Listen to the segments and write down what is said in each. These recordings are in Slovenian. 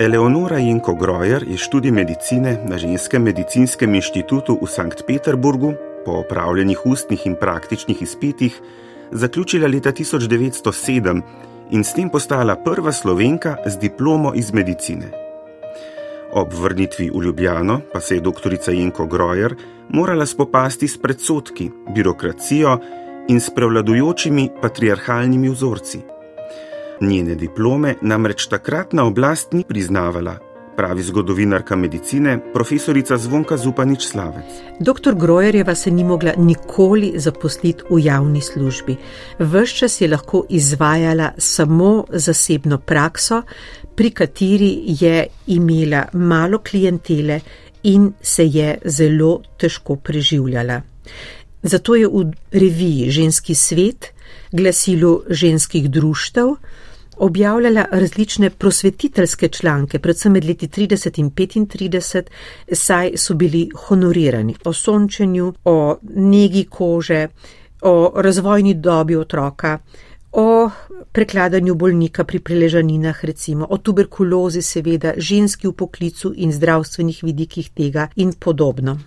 Eleonora Jenko Grojer je študij medicine na Ženskem medicinskem inštitutu v Sankt Peterburgu po opravljenih ustnih in praktičnih izpitih zaključila leta 1907 in s tem postala prva slovenka z diplomo iz medicine. Ob vrnitvi v Ljubljano pa se je dr. Jenko Grojer morala spopasti s predsotki, birokracijo in s prevladujočimi patriarhalnimi vzorci. Njene diplome namreč takratna oblast ni priznavala, pravi zgodovinarka medicine, profesorica Zvonka Zupanič Slavec. Dr. Grojerjeva se ni mogla nikoli zaposliti v javni službi. Vse čas je lahko izvajala samo zasebno prakso, pri kateri je imela malo klientele in se je zelo težko preživljala. Zato je v reviji Ženski svet, glasilu ženskih društev, objavljala različne prosvetiteljske članke, predvsem med leti 30 in 35, saj so bili honorirani o sončenju, o negi kože, o razvojni dobi otroka, o prekladanju bolnika pri preležaninah, recimo o tuberkulozi, seveda, ženski v poklicu in zdravstvenih vidikih tega in podobno.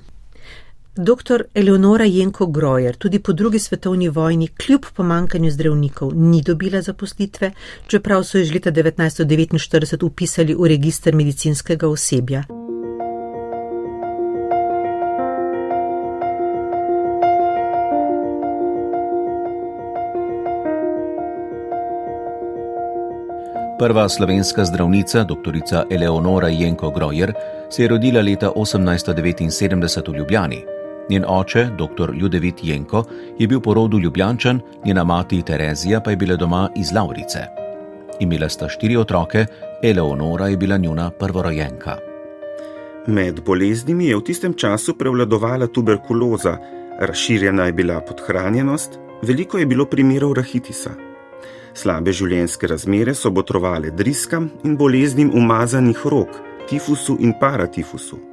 Dr. Eleonora Jenko Grojer tudi po drugi svetovni vojni kljub pomankanju zdravnikov ni dobila zaposlitve, čeprav so jo že leta 1949 upisali v registr medicinskega osebja. Prva slovenska zdravnica, dr. Eleonora Jenko Grojer, se je rodila leta 1879 v Ljubljani. Njen oče, dr. Ljudevit Jenko, je bil po rodu Ljubljančan, njena mati Terezija pa je bila doma iz Laurice. Imela sta štiri otroke, Eleonora je bila njuna prvorojenka. Med boleznimi je v tistem času prevladovala tuberkuloza, razširjena je bila podhranjenost, veliko je bilo primerov rahitisa. Slabe življenjske razmere so botrovale driskam in boleznim umazanih rok, tifusu in paratifusu.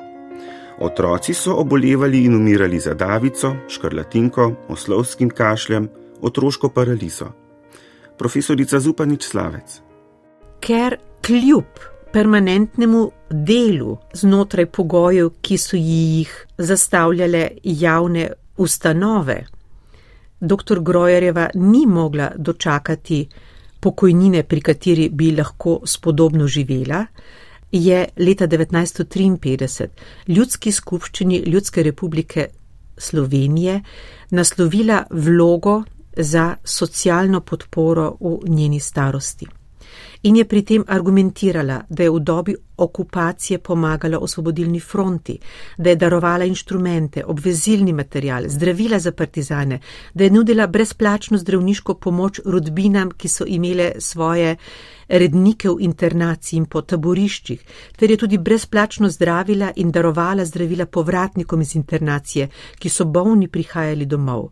Otroci so obolevali in umirali za davico, škrlatinko, oslovskim kašljem, otroško paralizo. Profesorica Zupanič Slavec. Ker kljub permanentnemu delu znotraj pogojev, ki so jih zastavljale javne ustanove, dr. Grojerjeva ni mogla dočakati pokojnine, pri kateri bi lahko spodobno živela, je leta 1953 ljudski skupščini Ljudske republike Slovenije naslovila vlogo za socialno podporo v njeni starosti in je pri tem argumentirala, da je v dobi okupacije pomagala osvobodilni fronti, da je darovala inštrumente, obvezilni material, zdravila za partizane, da je nudila brezplačno zdravniško pomoč rodbinam, ki so imele svoje rednike v internaciji in po taboriščih, ter je tudi brezplačno zdravila in darovala zdravila povratnikom iz internacije, ki so bolni prihajali domov.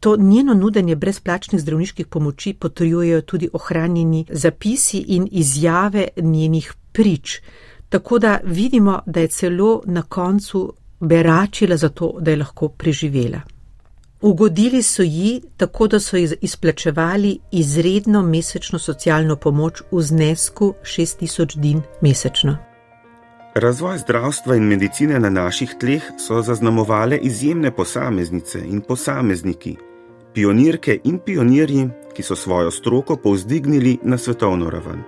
To njeno nudenje brezplačnih zdravniških pomoči potrjujejo tudi ohranjeni zapisi in izjave njenih prič. Tako da vidimo, da je celo na koncu beračila za to, da je lahko preživela. Ugodili so ji tako, da so ji izplačevali izredno mesečno socialno pomoč v znesku 6000 din mesečno. Razvoj zdravstva in medicine na naših tleh so zaznamovale izjemne posameznice in posamezniki, pionirke in pionirji, ki so svojo stroko povzdignili na svetovno raven.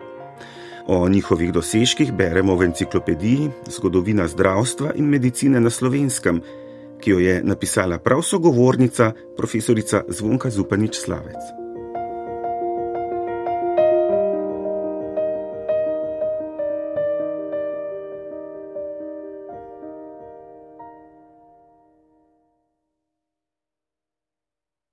O njihovih dosežkih beremo v enciklopediji Zgodovina zdravstva in medicine na slovenskem, ki jo je napisala prav sogovornica, profesorica Zvonka Zupanič Slavec.